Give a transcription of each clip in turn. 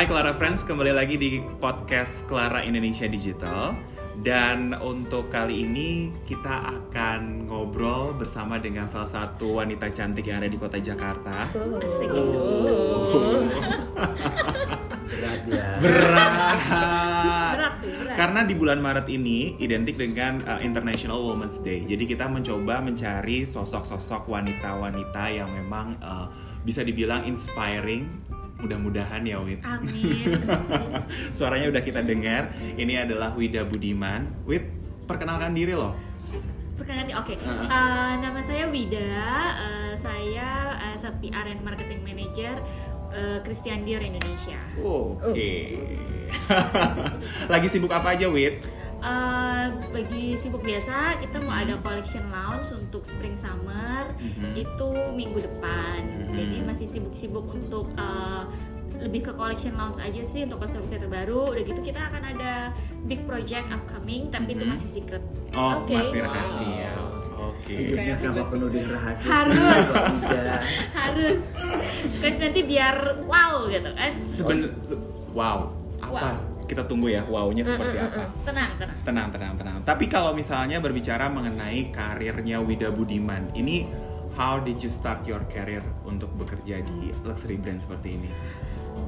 Hai Clara Friends, kembali lagi di podcast Clara Indonesia Digital. Dan untuk kali ini kita akan ngobrol bersama dengan salah satu wanita cantik yang ada di kota Jakarta. Asik. Berat ya. Berat. Berat, berat. Karena di bulan Maret ini identik dengan uh, International Women's Day. Jadi kita mencoba mencari sosok-sosok wanita-wanita yang memang uh, bisa dibilang inspiring. Mudah-mudahan ya Wid. Amin. Suaranya udah kita dengar. Ini adalah Wida Budiman. Wid, perkenalkan diri loh. Perkenalkan, oke. Uh-huh. Eh, nama saya Wida. Eh, saya uh, PR and Marketing Manager eh, Christian Dior Indonesia. Oke. Lagi sibuk apa aja, Wid? Eh, bagi sibuk biasa, kita mau ada collection launch untuk spring summer Mhm. itu minggu depan. Mhm. Jadi masih sibuk-sibuk untuk eh, lebih ke collection launch aja sih untuk konsep-konsep terbaru. Udah gitu kita akan ada big project upcoming, tapi itu Mhm. masih secret. Oh, Oke. masih rahasia. Oke. Hidupnya kenapa penuh dengan rahasia? Harus. Harus kan nanti biar wow gitu kan Seben se- wow. Apa? Wow. Kita tunggu ya wow-nya seperti Mm, mm, apa. tenang tenang Tenang, tenang, tenang. Tapi kalau misalnya berbicara mengenai karirnya Wida Budiman, ini how did you start your career untuk bekerja di luxury brand seperti ini?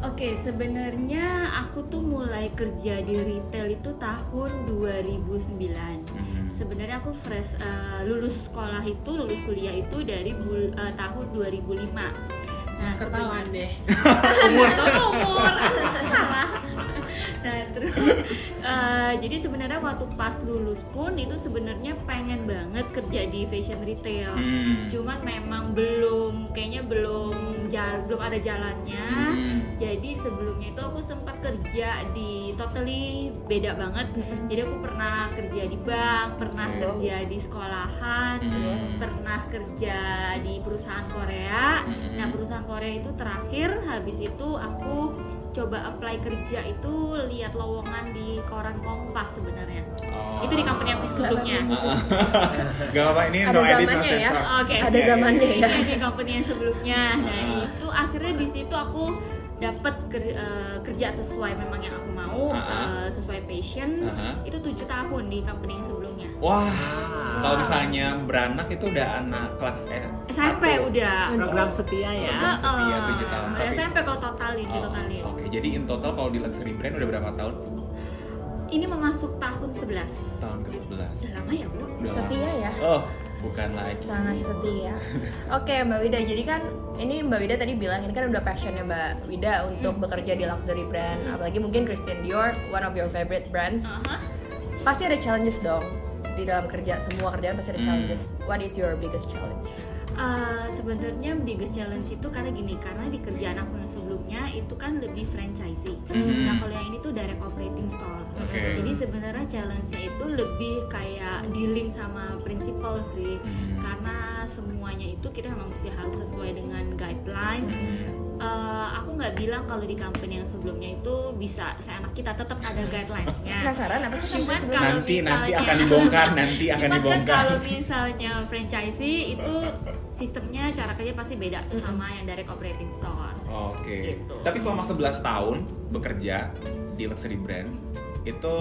oke sebenarnya aku tuh mulai kerja di retail itu tahun 2009 Mhm. sebenarnya aku fresh eh, lulus sekolah itu lulus kuliah itu dari bul- eh, tahun 2005 nah Ketahuan deh. umur umur salah nah terus eh, jadi sebenarnya waktu pas lulus pun itu sebenarnya pengen banget kerja di fashion retail Hmm. cuman memang belum kayaknya belum jal belum ada jalannya Hmm. jadi sebelumnya itu aku sempat kerja di totally beda banget jadi aku pernah kerja di bank pernah Oke. kerja di sekolahan Hmm. pernah kerja di perusahaan Korea. Mm-mm. Nah, perusahaan Korea itu terakhir habis itu aku coba apply kerja itu lihat lowongan di koran Kompas sebenarnya. Oh. Itu di company yang sebelumnya. Gak apa ini Ada no edit no zamannya ya? sensor. Oke. Ada Iya, iya. zamannya ya. Iya, di company yang sebelumnya. Nah, Ah. itu akhirnya di situ aku dapat ker- eh, kerja sesuai memang yang aku mau, Ah, ah. eh, sesuai passion. Ah, ah. Itu tujuh tahun di company yang sebelumnya. Wah, kalau misalnya beranak itu udah anak kelas eh, SMP satu. udah. Program setia ya. Program setia tujuh tahun. Udah Tapi- SMP kalau totalin, Oh, ditotalin. Oke, jadi in total kalau di luxury brand udah berapa tahun? Ini memasuk tahun 11 Tahun ke-11. Udah lama ya, Bu? Udah Setia lama. ya. Oh, bukan lagi. Sangat setia. Oke Mbak Wida, jadi kan ini Mbak Wida tadi bilang ini kan udah passionnya Mbak Wida untuk bekerja di luxury brand, apalagi mungkin Christian Dior, one of your favorite brands. Aha. Pasti ada challenges dong di dalam kerja, semua kerjaan pasti ada Hmm. challenges. What is your biggest challenge? Eh, sebenarnya biggest challenge itu karena gini karena di kerjaan aku yang sebelumnya itu kan lebih franchisee. Mhm. Nah kalau yang ini tuh direct operating store. Oke. Jadi sebenarnya challenge-nya itu lebih kayak dealing sama prinsipal sih. Mhm. Karena semuanya itu kita memang mesti harus sesuai dengan guidelines. Hmm. Eh, aku nggak bilang kalau di company yang sebelumnya itu bisa seenak kita tetap ada guidelines-nya. Penasaran apa sih? Cuman kalau Nanti nanti misalnya- akan dibongkar, nanti akan kan dibongkar. kalau misalnya franchisee itu sistemnya cara kerja pasti beda sama yang direct operating store. Oke. Gitu. Tapi selama 11 tahun bekerja di luxury brand itu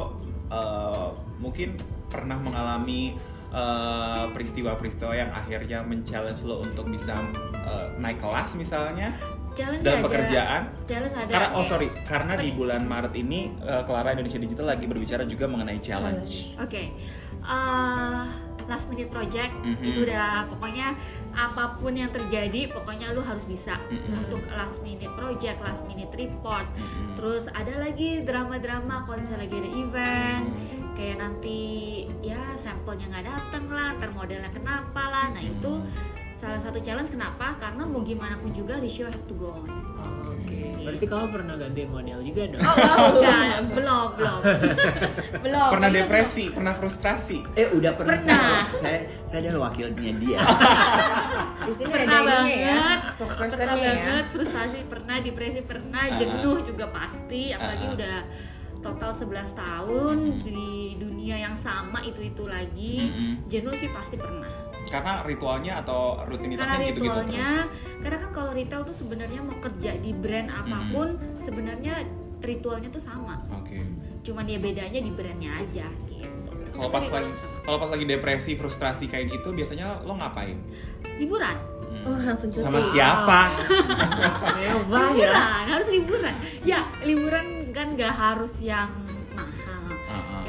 eh, mungkin pernah mengalami eh, peristiwa-peristiwa yang akhirnya men-challenge lo untuk bisa eh, naik kelas misalnya Challenge dalam ada. pekerjaan. Challenge ada. Karena oh sorry, karena di bulan Maret ini eh, Clara Indonesia Digital lagi berbicara juga mengenai challenge. Oke. Eh, last minute project Mhm. itu udah pokoknya apa pun yang terjadi pokoknya lu harus bisa Mhm. untuk last minute project, last minute report. Mhm. Terus ada lagi drama-drama kalau misalnya lagi ada event Mhm. kayak nanti ya sampelnya nggak dateng lah, ntar modelnya kenapa lah. Nah itu salah satu challenge kenapa? Karena mau gimana pun juga the show has to go on. Berarti kamu pernah gantiin model juga dong? Enggak, belum, belum. belum. Pernah depresi, pernah frustrasi. Eh udah pernah. Pernah. Saya saya adalah wakilnya dia. Di sini pernah ada ya, banget, pernah spokespersonnya ya. banget, frustasi pernah, depresi pernah, Ah. jenuh juga pasti, apalagi Ah. udah total 11 tahun Mhm. di dunia yang sama itu-itu lagi, Mhm. jenuh sih pasti pernah. Karena ritualnya atau Karena rutinitasnya gitu-gitu ritualnya, terus. karena kan kalau retail tuh sebenarnya mau kerja di brand apa pun, sebenarnya ritualnya tuh sama Oke. cuman ya bedanya di brandnya aja gitu Kalau pas lagi sama. kalau pas lagi depresi, frustrasi kayak gitu biasanya lo ngapain? liburan Hmm. Oh, langsung cuti. Sama siapa? Mewah ya. liburan harus liburan ya liburan kan nggak harus yang mahal Ah, ah.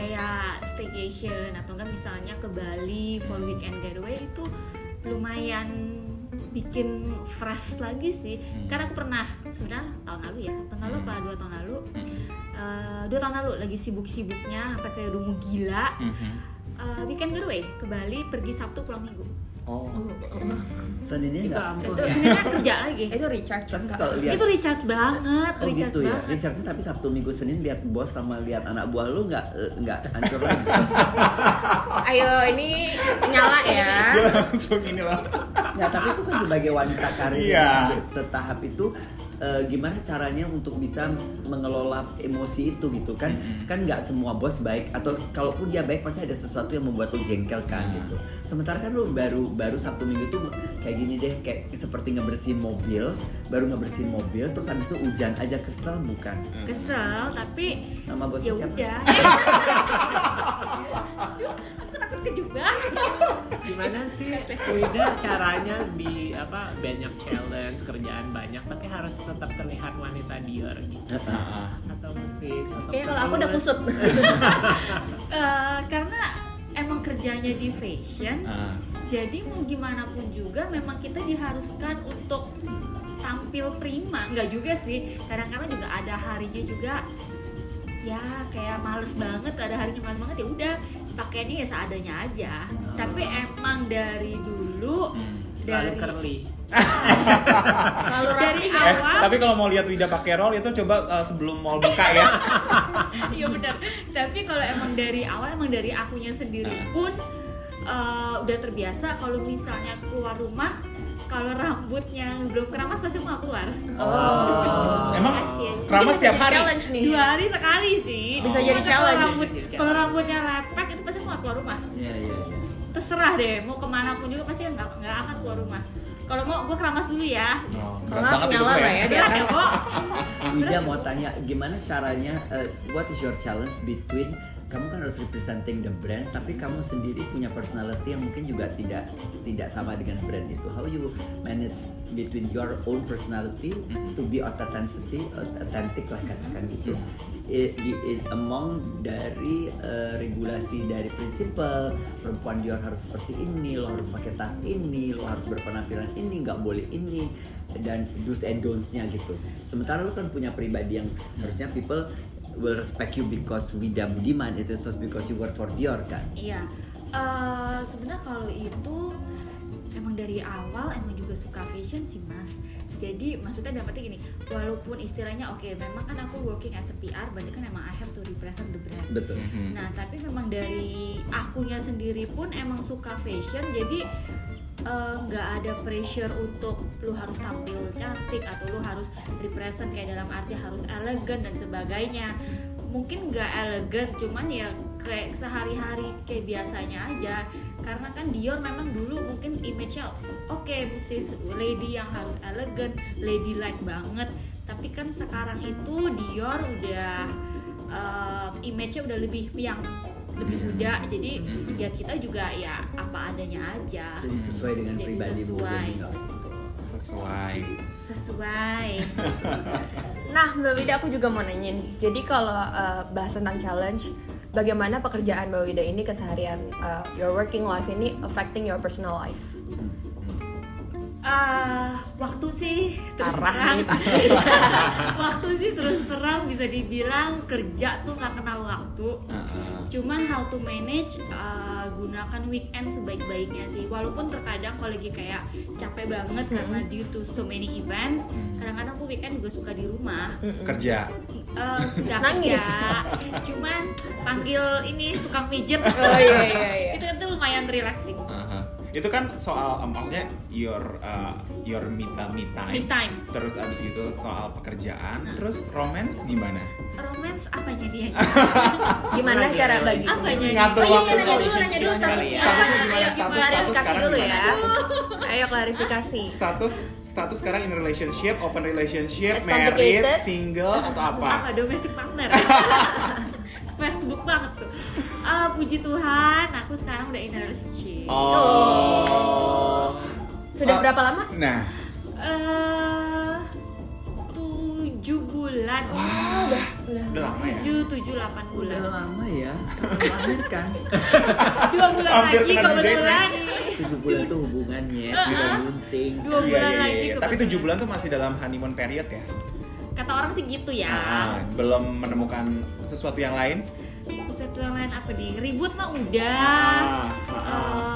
Kayak staycation atau enggak misalnya ke Bali for weekend getaway itu lumayan bikin fresh lagi sih. Hmm. karena aku pernah sebenarnya tahun lalu ya tahun lalu apa dua tahun lalu? Eh, dua tahun lalu lagi sibuk-sibuknya sampai kayak udah mau gila. Mhm. Eh, weekend getaway ke Bali pergi Sabtu pulang Minggu Oh. Seninnya Itu enggak. ampun. itu sebenarnya kerja lagi Itu recharge. Tapi kalau lihat itu recharge banget Oh recharge gitu ya, banget Richard tapi Sabtu Minggu Senin lihat bos sama lihat anak buah lu nggak eh, nggak hancur lagi. Ayo ini nyala ya. Dia langsung inilah. Nggak, tapi itu kan sebagai wanita karir Iya. yang sampai setahap itu eh, gimana caranya untuk bisa mengelola emosi itu gitu kan? Mm-mm. Kan nggak semua bos baik atau kalaupun dia baik pasti ada sesuatu yang membuat lu jengkel kan Nah. gitu. Sementara kan lu baru baru Sabtu Minggu tuh kayak gini deh kayak seperti ngebersihin mobil, baru ngebersihin mobil terus habis itu hujan aja kesel bukan? kesel tapi Nama bosnya ya siapa? udah kejebak Gimana sih Wida caranya di apa banyak challenge kerjaan banyak tapi harus tetap terlihat wanita Dior gitu. Heeh. Atau mesti Kayaknya kalau aku udah kusut. Eh, karena emang kerjanya di fashion Ah. jadi mau gimana pun juga memang kita diharuskan untuk tampil prima nggak juga sih kadang-kadang juga ada harinya juga ya kayak males banget ada harinya males banget ya udah pakaiannya ya seadanya aja tapi emang dari dulu Hmm. Selalu dari curly. Dari. Eh, awal tapi kalau mau lihat Wida pakai roll itu coba eh, sebelum mall buka ya. Iya benar. Tapi kalau emang dari awal emang dari akunya sendiri pun eh, udah terbiasa kalau misalnya keluar rumah kalau rambutnya belum keramas pasti aku nggak keluar. Oh. Emang keramas setiap hari. nih. Dua hari sekali sih. Bisa Cuma jadi kalau challenge. Rambut, Jadi kalau rambutnya lepek itu pasti aku nggak keluar rumah. Iya iya iya. Terserah deh mau ke mana pun juga pasti nggak nggak akan keluar rumah. Kalau mau gue keramas dulu ya. Oh, Kalau itu nyala gue lah ya di atas. ya? Wida mau tanya gimana caranya uh, what is your challenge between kamu kan harus representing the brand tapi kamu sendiri punya personality yang mungkin juga tidak tidak sama dengan brand itu. How you manage between your own personality to be authenticity authentic lah katakan gitu. I- di- i- among dari uh, regulasi dari prinsipal perempuan Dior harus seperti ini lo harus pakai tas ini lo harus berpenampilan ini nggak boleh ini dan do's and don'ts-nya gitu. Sementara lu kan punya pribadi yang harusnya people will respect you because Wida Budiman itu just because you work for Dior kan. Iya. Eh, sebenarnya kalau itu emang dari awal emang juga suka fashion sih mas. Jadi maksudnya dapetnya gini, walaupun istilahnya oke, memang kan aku working as a PR, berarti kan emang I have to represent the brand. Betul. Mhm. Nah tapi memang dari akunya sendiri pun emang suka fashion, jadi eh, nggak ada pressure untuk lu harus tampil cantik atau lu harus represent kayak dalam arti harus elegan dan sebagainya. Mungkin nggak elegan cuman ya kayak sehari-hari kayak biasanya aja. Karena kan Dior memang dulu mungkin image-nya oke mesti lady yang harus elegan lady like banget. Tapi kan sekarang itu Dior udah eh, image-nya udah lebih yang lebih muda jadi ya kita juga ya apa adanya aja Jadi sesuai dengan Jadi pribadi Bu sesuai. Sesuai. sesuai Nah, Mbak Wida aku juga mau nanya nih. Jadi kalau uh, bahas tentang challenge, bagaimana pekerjaan Mbak Wida ini keseharian uh, your working life ini affecting your personal life? Ah, waktu sih terus Parah terang waktu sih terus terang bisa dibilang kerja tuh nggak kenal waktu ah. cuman how to manage uh, gunakan weekend sebaik-baiknya sih walaupun terkadang kalau lagi kayak capek banget karena due to so many events kadang-kadang aku weekend juga suka di rumah Kerja. Eh, nggak Nangis. kerja cuman panggil ini tukang pijet Oh iya iya iya. itu itu lumayan relaxing. Itu kan soal um, maksudnya your uh, your me time, me time. Me time. Terus abis itu soal pekerjaan, terus romance gimana? romance apanya dia Gimana cara bagi? Apanya? Ngatur Oh iya, waktu nanya dulu, nanya dulu kali ya. statusnya. Statusnya gimana? Ayo, Status, klarifikasi status dulu ya. Ayo klarifikasi. status status sekarang in relationship, open relationship, married, single atau apa? apa domestic partner Facebook banget tuh Ah, puji Tuhan aku sekarang udah in a relationship Oh. Sudah Ah, berapa lama? Nah, Eh, tujuh bulan udah, udah. udah lama ya. tujuh tujuh delapan Udah bulan lama ya. Melahirkan. dua bulan Hampir lagi kebetulan Tujuh bulan tuh hubungannya kita gunting. dua Iya, bulan iya, lagi iya. Tapi kebetulan. tujuh bulan tuh masih dalam honeymoon period ya? Kata orang sih gitu ya Ah, belum menemukan sesuatu yang lain? sesuatu yang lain apa nih ribut mah udah Ah, ah, ah. Eh,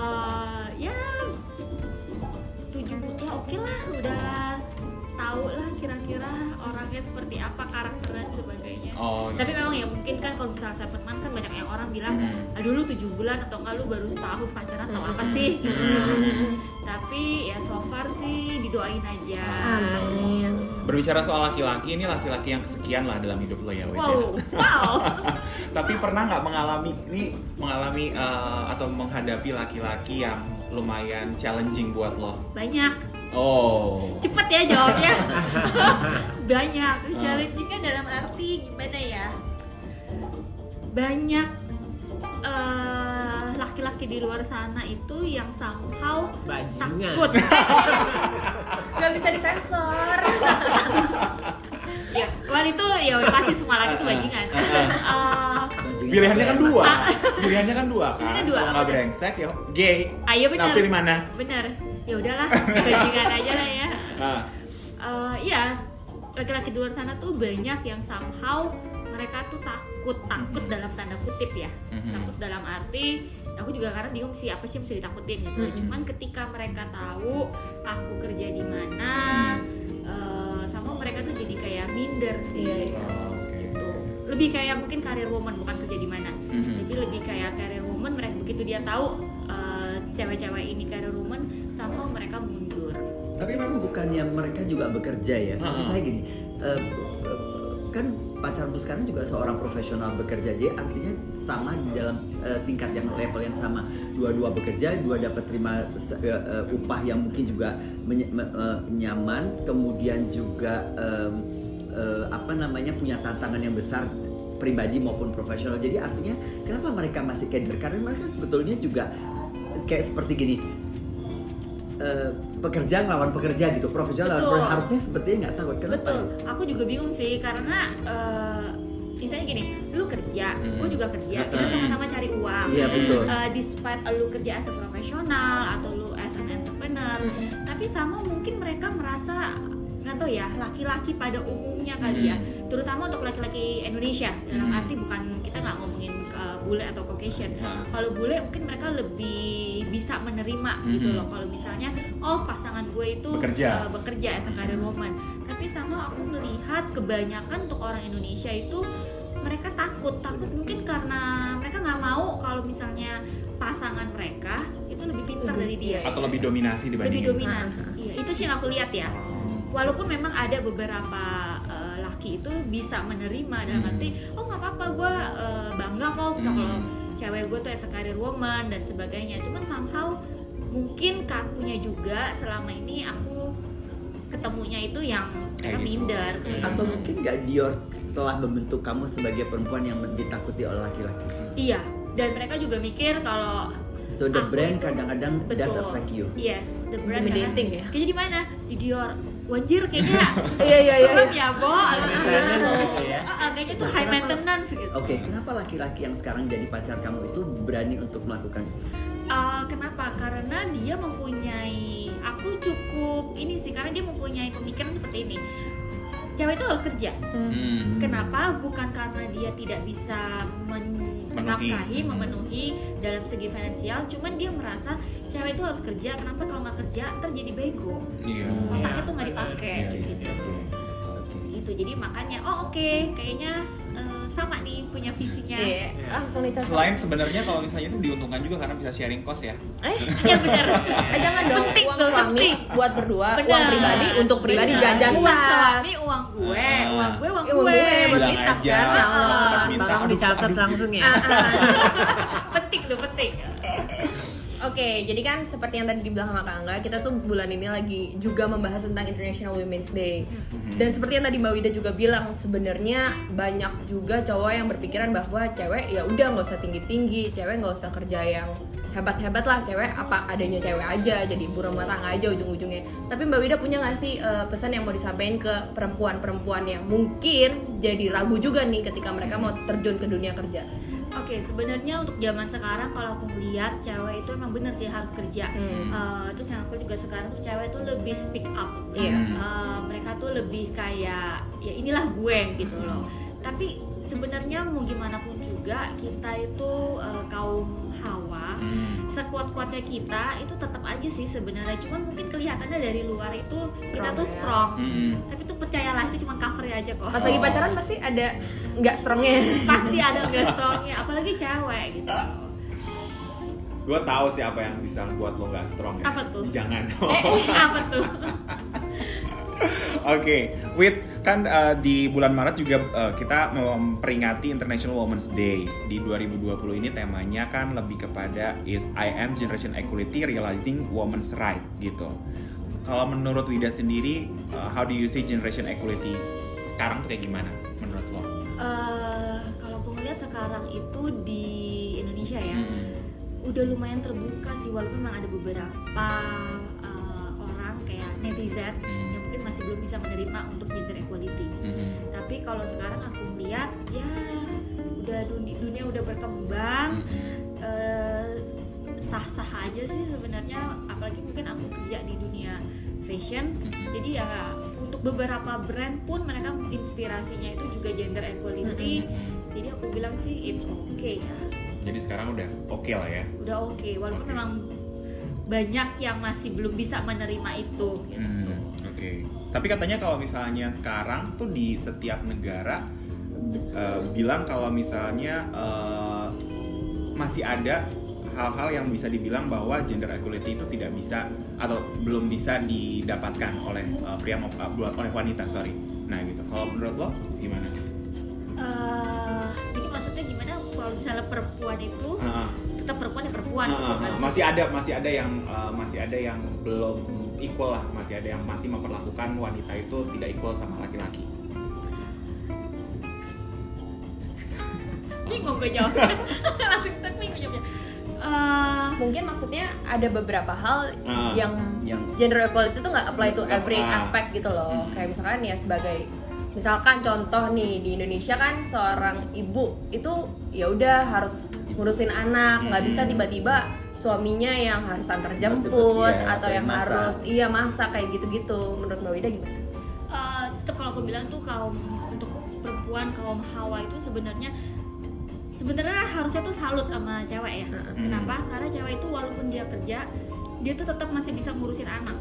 seperti apa karakter dan sebagainya. Oh, tapi memang ya mungkin kan kalau misalnya seven months kan banyak yang orang bilang aduh lu tujuh bulan atau enggak lu baru setahun pacaran atau apa sih? Tapi ya so far sih didoain aja. Amin. Berbicara soal laki-laki, ini laki-laki yang kesekian lah dalam hidup lo ya, ya. wow wow. Tapi pernah nggak mengalami ini mengalami eh, atau menghadapi laki-laki yang lumayan challenging buat lo? banyak Oh. cepet ya jawabnya banyak Ah. challengingnya dalam arti gimana ya banyak eh, laki-laki di luar sana itu yang somehow Bajingan. takut Gak bisa disensor. ya wal itu ya udah pasti semua laki itu bajingan Eh, Bajingan Pilihannya kan dua. Ah. Pilihannya kan dua kan. Pilihannya dua, Kalau nggak brengsek ya gay. ayo bener Nah, pilih mana? bener ya udahlah bajingan aja lah ya Ah. Eh, iya laki-laki di luar sana tuh banyak yang somehow mereka tuh takut takut dalam tanda kutip ya Mhm. takut dalam arti aku juga kadang bingung sih apa sih yang mesti ditakutin gitu Mhm. cuman ketika mereka tahu aku kerja di mana eh, sama mereka tuh jadi kayak minder sih. Oh, oke. gitu lebih kayak mungkin karir woman bukan kerja di mana Mhm. tapi lebih kayak karir woman mereka begitu dia tahu eh, cewek-cewek ini karir woman Tapi memang bukannya mereka juga bekerja ya. Maksud saya gini, eh, kan pacarmu sekarang juga seorang profesional bekerja, jadi artinya sama di dalam eh, tingkat yang level yang sama. Dua-dua bekerja, dua dapat terima eh, eh, upah yang mungkin juga menye- me- eh, nyaman, kemudian juga em, eh, apa namanya punya tantangan yang besar pribadi maupun profesional. Jadi artinya kenapa mereka masih keder? Karena mereka sebetulnya juga kayak seperti gini eh, pekerja ngelawan pekerja gitu profesional lawan pekerja. harusnya sepertinya nggak takut kenapa Betul, ya? aku juga bingung sih karena eh misalnya gini, lu kerja, Hmm. gue juga kerja, kita sama-sama cari uang. Iya, betul. Eh, despite lu kerja as a profesional atau lu as an entrepreneur, Mm-mm. tapi sama mungkin mereka merasa nggak tahu ya laki-laki pada umumnya kali ya, terutama untuk laki-laki Indonesia. Dalam Hmm. arti bukan kita nggak ngomongin ke bule atau Caucasian. Ah. Kalau bule mungkin mereka lebih bisa menerima gitu loh. Kalau misalnya, oh pasangan gue itu Bekerja. eh, bekerja as a career woman. Tapi sama aku melihat kebanyakan untuk orang Indonesia itu mereka takut, takut mungkin karena mereka nggak mau kalau misalnya pasangan mereka itu lebih pintar Lebih- dari dia, Atau lebih dominasi lebih dibandingin. dominan. Ah. Iya, itu sih yang aku lihat ya. Walaupun memang ada beberapa eh, laki itu bisa menerima dalam Hmm. arti, oh nggak apa-apa, gue bangga kok, misal Hmm. kalau cewek gue tuh as a career woman dan sebagainya. Cuman somehow mungkin kakunya juga selama ini aku ketemunya itu yang mereka Kayak gitu. minder. atau mungkin nggak Dior telah membentuk kamu sebagai perempuan yang ditakuti oleh laki-laki Iya, dan mereka juga mikir kalau so the Aku brand kadang-kadang does affect you Yes, the brand Intimidating ya? Kayaknya di mana? Di Dior. Wanjir kayaknya Iya iya iya. serem ya, Bo. Maintenance gitu ya. Ah, ah, kayaknya tuh high maintenance gitu. oke kenapa laki-laki yang sekarang jadi pacar kamu itu berani untuk melakukan itu Ah, kenapa? Karena dia mempunyai aku cukup ini sih karena dia mempunyai pemikiran seperti ini. Cewek itu harus kerja. Hmm. Kenapa? Bukan karena dia tidak bisa men- menafkahi, Hmm. memenuhi dalam segi finansial, cuman dia merasa cewek itu harus kerja. Kenapa kalau nggak kerja ntar jadi bego? Iya. Otaknya Iya, tuh nggak dipakai Iya, iya, gitu. iya. Oke. Gitu. Jadi makanya, oh oke, kayaknya eh, sama nih punya visinya. Iya, langsung dicontoh. Selain sebenarnya kalau misalnya itu diuntungkan juga karena bisa sharing cost ya. Eh, Iya benar. eh, jangan dong Penting uang tuh, suami penting. buat berdua, Benar. uang pribadi untuk pribadi jajan uang tas. suami uang gue, Ah. uang gue uang Eh, uang gue. gue, buat beli tas kan. Tolong dicatat langsung ya. Ah, ah. penting tuh penting. Oke, jadi kan seperti yang tadi dibilang sama Kak Angga, kita tuh bulan ini lagi juga membahas tentang International Women's Day. Dan seperti yang tadi Mbak Wida juga bilang, sebenarnya banyak juga cowok yang berpikiran bahwa cewek ya udah nggak usah tinggi-tinggi, cewek nggak usah kerja yang hebat-hebat lah, cewek apa adanya cewek aja, jadi ibu rumah tangga aja ujung-ujungnya. Tapi Mbak Wida punya nggak sih eh, pesan yang mau disampaikan ke perempuan-perempuan yang mungkin jadi ragu juga nih ketika mereka mau terjun ke dunia kerja? Oke, sebenarnya untuk zaman sekarang kalau aku lihat cewek itu emang bener sih harus kerja. Hmm. Eh, terus yang aku juga sekarang tuh cewek tuh lebih speak up. Iya. Eh, mereka tuh lebih kayak ya inilah gue gitu loh. Tapi sebenarnya mau gimana pun juga kita itu eh, kaum Hawa Hmm. sekuat-kuatnya kita itu tetap aja sih sebenarnya. Cuman mungkin kelihatannya dari luar itu kita Strong tuh ya. strong. Hmm. Tapi tuh percayalah itu cuma covernya aja kok. Pas lagi pacaran pasti ada nggak strongnya. Pasti ada nggak strongnya, apalagi cewek gitu. Gue tahu sih apa yang bisa buat lo gak strong ya. Apa tuh? Jangan. Eh, apa tuh? Oke, with kan uh, di bulan Maret juga uh, kita memperingati International Women's Day di 2020 ini temanya kan lebih kepada is I am Generation Equality Realizing Women's Right gitu. Kalau menurut Wida sendiri, uh, how do you see Generation Equality sekarang tuh kayak gimana menurut lo? Eh, kalau aku ngeliat sekarang itu di Indonesia ya, Hmm. udah lumayan terbuka sih walaupun memang ada beberapa eh, orang kayak netizen Hmm. yang mungkin masih belum bisa menerima untuk gender equality. Mhm. Tapi kalau sekarang aku ngeliat ya udah dunia, dunia udah berkembang, Mhm. eh, sah-sah aja sih sebenarnya apalagi mungkin aku kerja di dunia fashion Mhm. jadi ya untuk beberapa brand pun mereka inspirasinya itu juga gender equality jadi aku bilang sih it's okay ya Jadi sekarang udah oke lah ya. udah oke walaupun Oke. memang banyak yang masih belum bisa menerima itu gitu. Hmm, Oke. Tapi katanya kalau misalnya sekarang tuh di setiap negara eh, bilang kalau misalnya eh, masih ada hal-hal yang bisa dibilang bahwa gender equality itu tidak bisa atau belum bisa didapatkan oleh eh, pria maupun eh, oleh wanita sorry. Nah gitu. Kalau menurut lo gimana? Eh, jadi maksudnya gimana kalau misalnya perempuan itu Ah, tetap perempuan ya perempuan ah, gitu kan ah. masih ada masih ada yang eh, masih ada yang belum equal lah masih ada yang masih memperlakukan wanita itu tidak equal sama laki-laki. bingung gue jawab langsung tak bingung jawabnya Eh, Mungkin maksudnya ada beberapa hal Ah. yang yang gender equality itu nggak apply to every apply. aspect gitu loh. Kayak misalkan ya sebagai misalkan contoh nih di Indonesia kan seorang ibu itu ya udah harus ngurusin anak, nggak bisa Hmm. tiba-tiba suaminya yang harus antar jemput ya, atau yang masak. harus iya masak kayak gitu-gitu. Menurut Mbak Wida gimana? Eh, tetap kalau aku bilang tuh kaum untuk perempuan kaum hawa itu sebenarnya sebenarnya harusnya tuh salut sama cewek ya Mm-mm. kenapa karena cewek itu walaupun dia kerja dia tuh tetap masih bisa ngurusin anak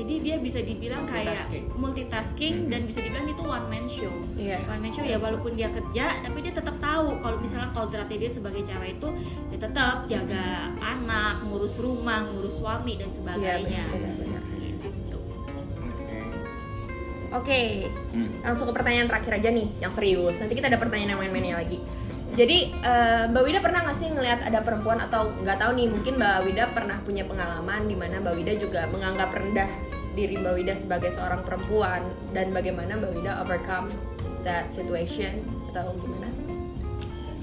jadi dia bisa dibilang kayak Multitasking. multitasking Mhm. dan bisa dibilang itu one man show Iya. one man show ya walaupun dia kerja tapi dia tetap tahu kalau misalnya kodratnya dia sebagai cewek itu dia tetap jaga anak ngurus rumah ngurus suami dan Iya sebagainya benar-benar. gitu Oke. Oke, Hmm. langsung ke pertanyaan terakhir aja nih, yang serius. Nanti kita ada pertanyaan yang main-mainnya lagi. Jadi eh, Mbak Wida pernah nggak sih ngelihat ada perempuan atau nggak tahu nih mungkin Mbak Wida pernah punya pengalaman di mana Mbak Wida juga menganggap rendah diri Mbak Wida sebagai seorang perempuan dan bagaimana Mbak Wida overcome that situation atau gimana?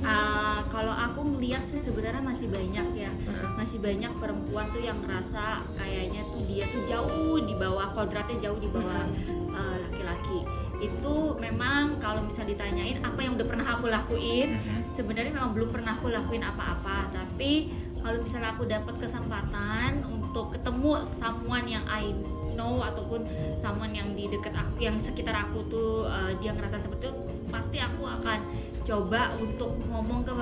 Ah, kalau aku melihat sih sebenarnya masih banyak ya. Masih banyak perempuan tuh yang ngerasa kayaknya tuh dia tuh jauh di bawah kodratnya jauh di bawah eh, laki-laki. Itu memang kalau misal ditanyain apa yang udah pernah aku lakuin sebenarnya memang belum pernah aku lakuin apa-apa. Tapi kalau misalnya aku dapat kesempatan untuk ketemu someone yang I know ataupun someone yang di dekat aku yang sekitar aku tuh uh, dia ngerasa seperti itu pasti aku akan coba untuk ngomong ke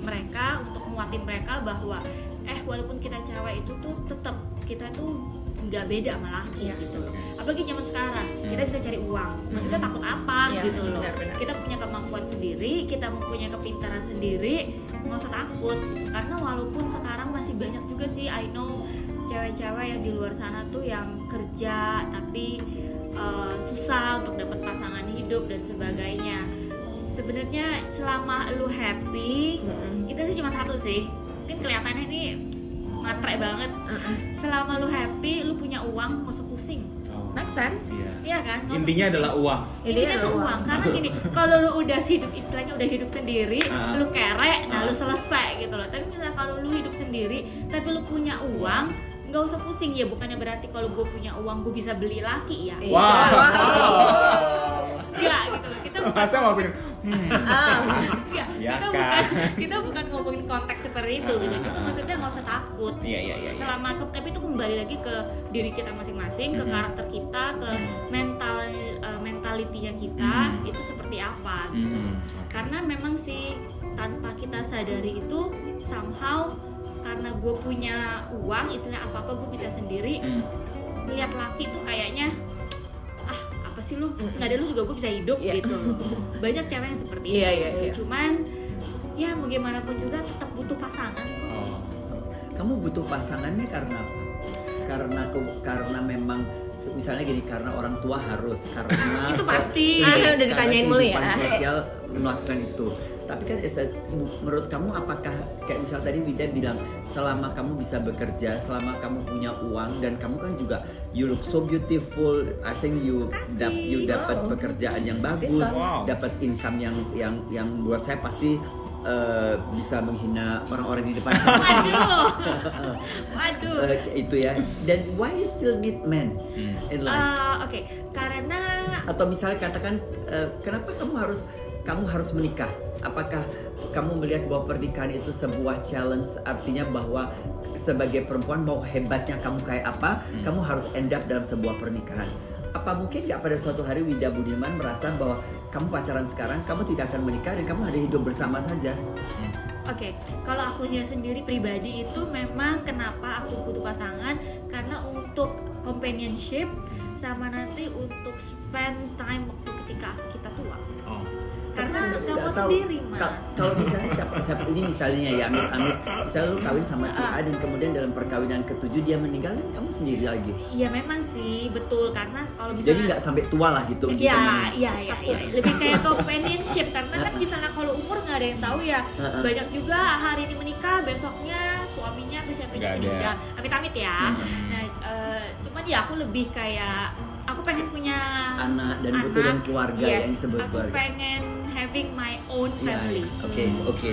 mereka untuk nguatin mereka bahwa eh walaupun kita cewek itu tuh tetap kita tuh nggak beda sama laki Iya. gitu loh apalagi zaman sekarang kita bisa cari uang maksudnya Mhm. takut apa Iya, gitu loh benar-benar. kita punya kemampuan sendiri kita mempunyai kepintaran sendiri nggak usah takut karena walaupun sekarang masih banyak juga sih I know cewek-cewek yang di luar sana tuh yang kerja tapi uh, susah untuk dapat pasangan hidup dan sebagainya sebenarnya selama lu happy Mm-mm. itu sih cuma satu sih mungkin kelihatannya ini matre banget selama lu happy lu punya uang nggak usah pusing Oh. make sense Iya. Iya kan Intinya pusing. adalah uang. intinya Intinya tuh uang uang. karena gini kalau lu udah hidup istilahnya udah hidup sendiri Ah. lu kere nah Ah. lu selesai gitu loh tapi misalnya kalau lu hidup sendiri tapi lu punya uang nggak usah pusing ya bukannya berarti kalau gue punya uang gue bisa beli laki ya Iya. Wow. enggak gitu loh kita bukan Masa maksudnya hmm. Ah. enggak Ya kita kan? bukan kita bukan ngomongin konteks seperti itu gitu cuma maksudnya nggak usah takut Iya iya iya. iya. selama ke- tapi itu kembali lagi ke diri kita masing-masing ke karakter kita ke mental eh, mentalitinya kita Mhm. itu seperti apa gitu Hmm. karena memang sih tanpa kita sadari itu somehow karena gue punya uang istilah apa apa gue bisa sendiri Hmm. lihat laki tuh kayaknya ah apa sih lu Mm-mm. nggak ada lu juga gue bisa hidup Iya. gitu banyak cewek yang seperti Iya, itu iya, iya. cuman ya bagaimanapun juga tetap butuh pasangan kok. Oh. Kamu butuh pasangannya karena apa? Karena karena memang misalnya gini karena orang tua harus karena Itu pasti. Ah, udah ditanyain mulu ya. sosial melakukan itu tapi kan a- menurut kamu apakah kayak misal tadi Wida bilang selama kamu bisa bekerja selama kamu punya uang dan kamu kan juga you look so beautiful I think you dap, you dapat Wow. pekerjaan yang bagus. Wow. dapat income yang yang yang buat saya pasti eh, bisa menghina orang-orang di depan waduh waduh Eh, itu ya dan why you still need men Hmm. in life Eh, oke karena atau misalnya katakan eh, kenapa kamu harus kamu harus menikah. Apakah kamu melihat bahwa pernikahan itu sebuah challenge? Artinya bahwa sebagai perempuan mau hebatnya kamu kayak apa Hmm. kamu harus end up dalam sebuah pernikahan. Apa mungkin nggak pada suatu hari Wida Budiman merasa bahwa kamu pacaran sekarang kamu tidak akan menikah dan kamu ada hidup bersama saja? Oke, kalau akunya sendiri pribadi itu memang kenapa aku butuh pasangan? Karena untuk companionship sama nanti untuk spend time waktu ketika kita tua. Karena Tapi nggak mau tahu, sendiri mas. ka- Kalau misalnya siapa, siapa ini misalnya ya amit amit, misalnya lu kawin sama si A dan kemudian dalam perkawinan ketujuh dia meninggal dan kamu sendiri lagi. Iya memang sih betul karena kalau Jadi misalnya nggak sampai tua lah gitu. gitu Iya, namanya. iya, iya, iya. Lebih kayak companionship karena kan misalnya kalau umur nggak ada yang tahu ya. Heeh. Banyak juga hari ini menikah, besoknya suaminya atau siapanya meninggal. Amit-amit ya. Hmm. Nah, eh, cuman ya aku lebih kayak aku pengen punya Anak dan butuh dan keluarga yes, yang disebut aku keluarga. pengen having my own Iya, family. Oke, oke,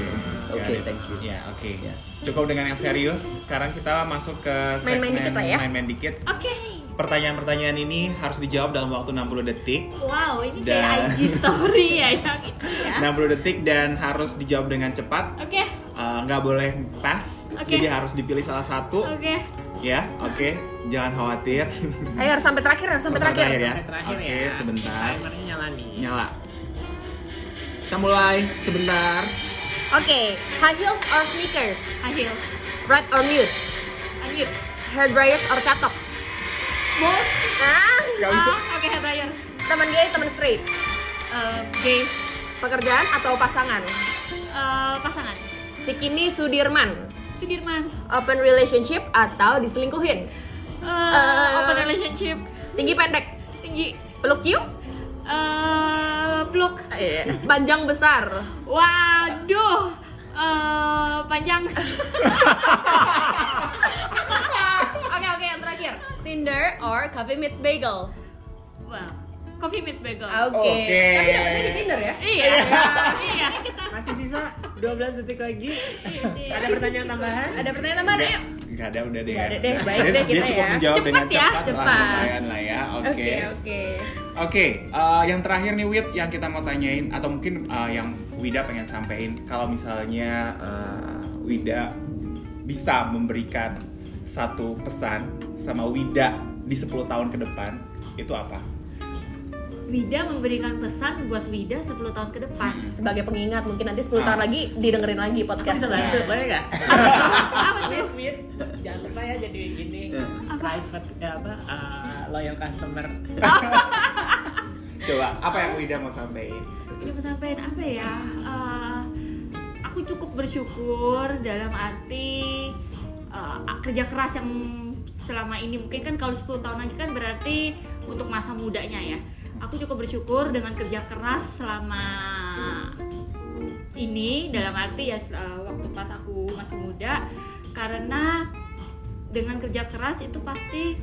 oke, Got it. thank you. Ya, oke. Ya. Cukup dengan yang serius. Sekarang kita masuk ke Main-main dikit lah ya. Main-main dikit. Oke. Pertanyaan-pertanyaan ini harus dijawab dalam waktu 60 detik. Wow, ini Dan- kayak IG story ya yang itu ya. 60 detik dan harus dijawab dengan cepat. Oke. Uh, nggak boleh pas. Oke. Jadi harus dipilih salah satu. Oke. Ya, oke. Jangan khawatir. Ayo harus sampai terakhir, harus sampai Sampai terakhir. ya. Sampai terakhir Oke, ya. sebentar. Timernya nyala nih. Nyala. Kita mulai sebentar. Oke, high heels or sneakers? Akhir. Red or nude? Lanjut. Hair dryers or katok? Both. Ah. Ah, oke bayar. teman gay, teman straight. Eh, gay Pekerjaan atau pasangan? Eh, pasangan Cikini Sudirman. Sudirman Open relationship atau diselingkuhin? Eh, open relationship Tinggi pendek? tinggi Peluk cium? Eh peluk Eh, Panjang besar? waduh eh panjang Oke oke yang terakhir. Tinder or Coffee Meets Bagel? wow coffee meets bagel Oke. Oke. Tapi dapetnya di Tinder ya? iya iya kita Masih sisa 12 detik lagi. Iya. Ada pertanyaan tambahan? Ada pertanyaan tambahan ayo? Gak ada udah deh. Nggak ya. ada deh, baik Dia- deh dia kita cukup ya. menjawab Cepet dengan ya, cepat, lah, cepat. lumayan lah ya. Oke. Oke oke. Oke, eh, yang terakhir nih Wid yang kita mau tanyain atau mungkin eh, yang Wida pengen sampein kalau misalnya eh, Wida bisa memberikan satu pesan sama Wida di 10 tahun ke depan itu apa? Wida memberikan pesan buat Wida 10 tahun ke depan Sebagai pengingat mungkin nanti 10 Ah. tahun lagi didengerin lagi podcastnya. bantu, boleh nggak? apa tuh jangan lupa ya jadi gini Ya. private ya apa uh, loyal customer. Coba apa yang Wida mau sampein? ini mau sampein apa ya Eh, aku cukup bersyukur dalam arti eh, kerja keras yang selama ini mungkin kan kalau 10 tahun lagi kan berarti untuk masa mudanya ya aku cukup bersyukur dengan kerja keras selama ini dalam arti ya eh, waktu pas aku masih muda karena dengan kerja keras itu pasti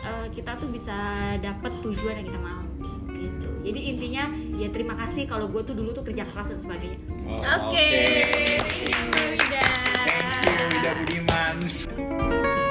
uh, kita tuh bisa dapat tujuan yang kita mau gitu jadi intinya ya terima kasih kalau gue tuh dulu tuh kerja keras dan sebagainya oh, oke okay. okay. thank you thank you